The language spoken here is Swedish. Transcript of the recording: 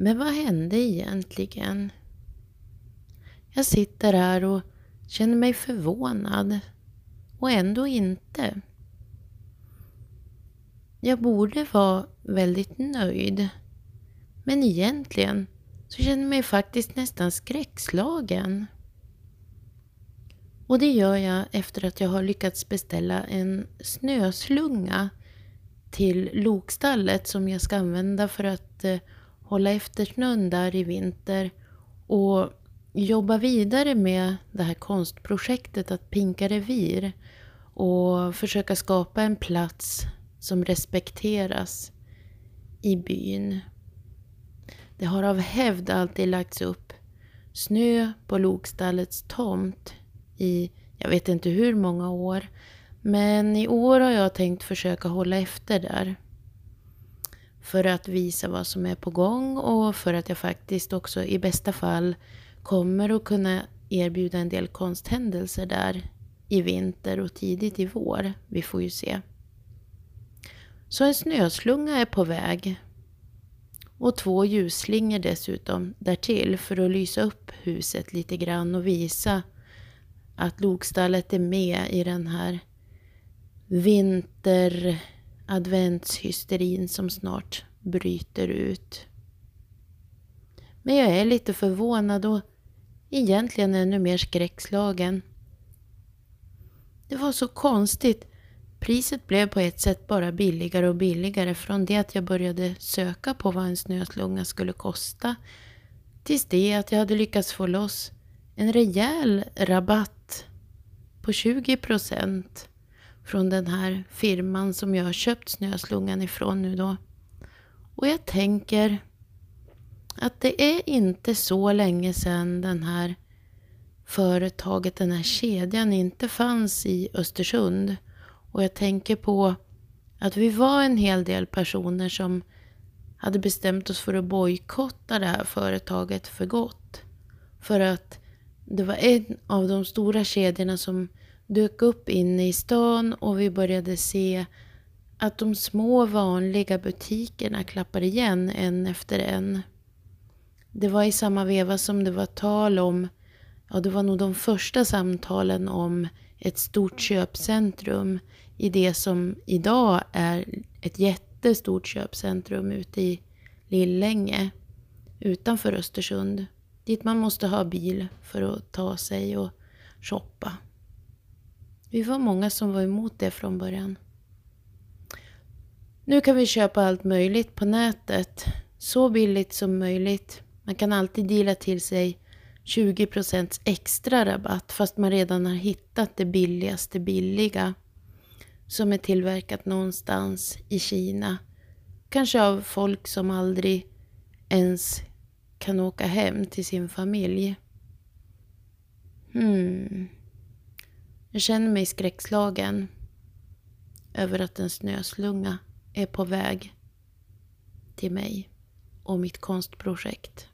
Men vad hände egentligen? Jag sitter här och känner mig förvånad och ändå inte. Jag borde vara väldigt nöjd. Men egentligen så känner jag mig faktiskt nästan skräckslagen. Och det gör jag efter att jag har lyckats beställa en snöslunga till lokstallet som jag ska använda för att eh, hålla efter snön där i vinter och jobba vidare med det här konstprojektet att pinka revir och försöka skapa en plats som respekteras i byn. Det har av hävd alltid lagts upp snö på Lokstallets tomt i jag vet inte hur många år. Men i år har jag tänkt försöka hålla efter där. För att visa vad som är på gång och för att jag faktiskt också i bästa fall kommer att kunna erbjuda en del konsthändelser där i vinter och tidigt i vår. Vi får ju se. Så en snöslunga är på väg. Och två ljusslingor dessutom därtill för att lysa upp huset lite grann och visa att lokstallet är med i den här vinter adventshysterin som snart bryter ut. Men jag är lite förvånad och egentligen ännu mer skräckslagen. Det var så konstigt. Priset blev på ett sätt bara billigare och billigare från det att jag började söka på vad en snöslunga skulle kosta tills det att jag hade lyckats få loss en rejäl rabatt på 20 procent från den här firman som jag har köpt snöslungan ifrån nu då. Och jag tänker att det är inte så länge sedan den här företaget, den här kedjan inte fanns i Östersund. Och jag tänker på att vi var en hel del personer som hade bestämt oss för att bojkotta det här företaget för gott. För att det var en av de stora kedjorna som dök upp inne i stan och vi började se att de små vanliga butikerna klappade igen en efter en. Det var i samma veva som det var tal om, ja det var nog de första samtalen om ett stort köpcentrum i det som idag är ett jättestort köpcentrum ute i Lillänge utanför Östersund. Dit man måste ha bil för att ta sig och shoppa. Vi var många som var emot det från början. Nu kan vi köpa allt möjligt på nätet. Så billigt som möjligt. Man kan alltid dela till sig 20% extra rabatt fast man redan har hittat det billigaste billiga. Som är tillverkat någonstans i Kina. Kanske av folk som aldrig ens kan åka hem till sin familj. Hmm. Jag känner mig skräckslagen över att en snöslunga är på väg till mig och mitt konstprojekt.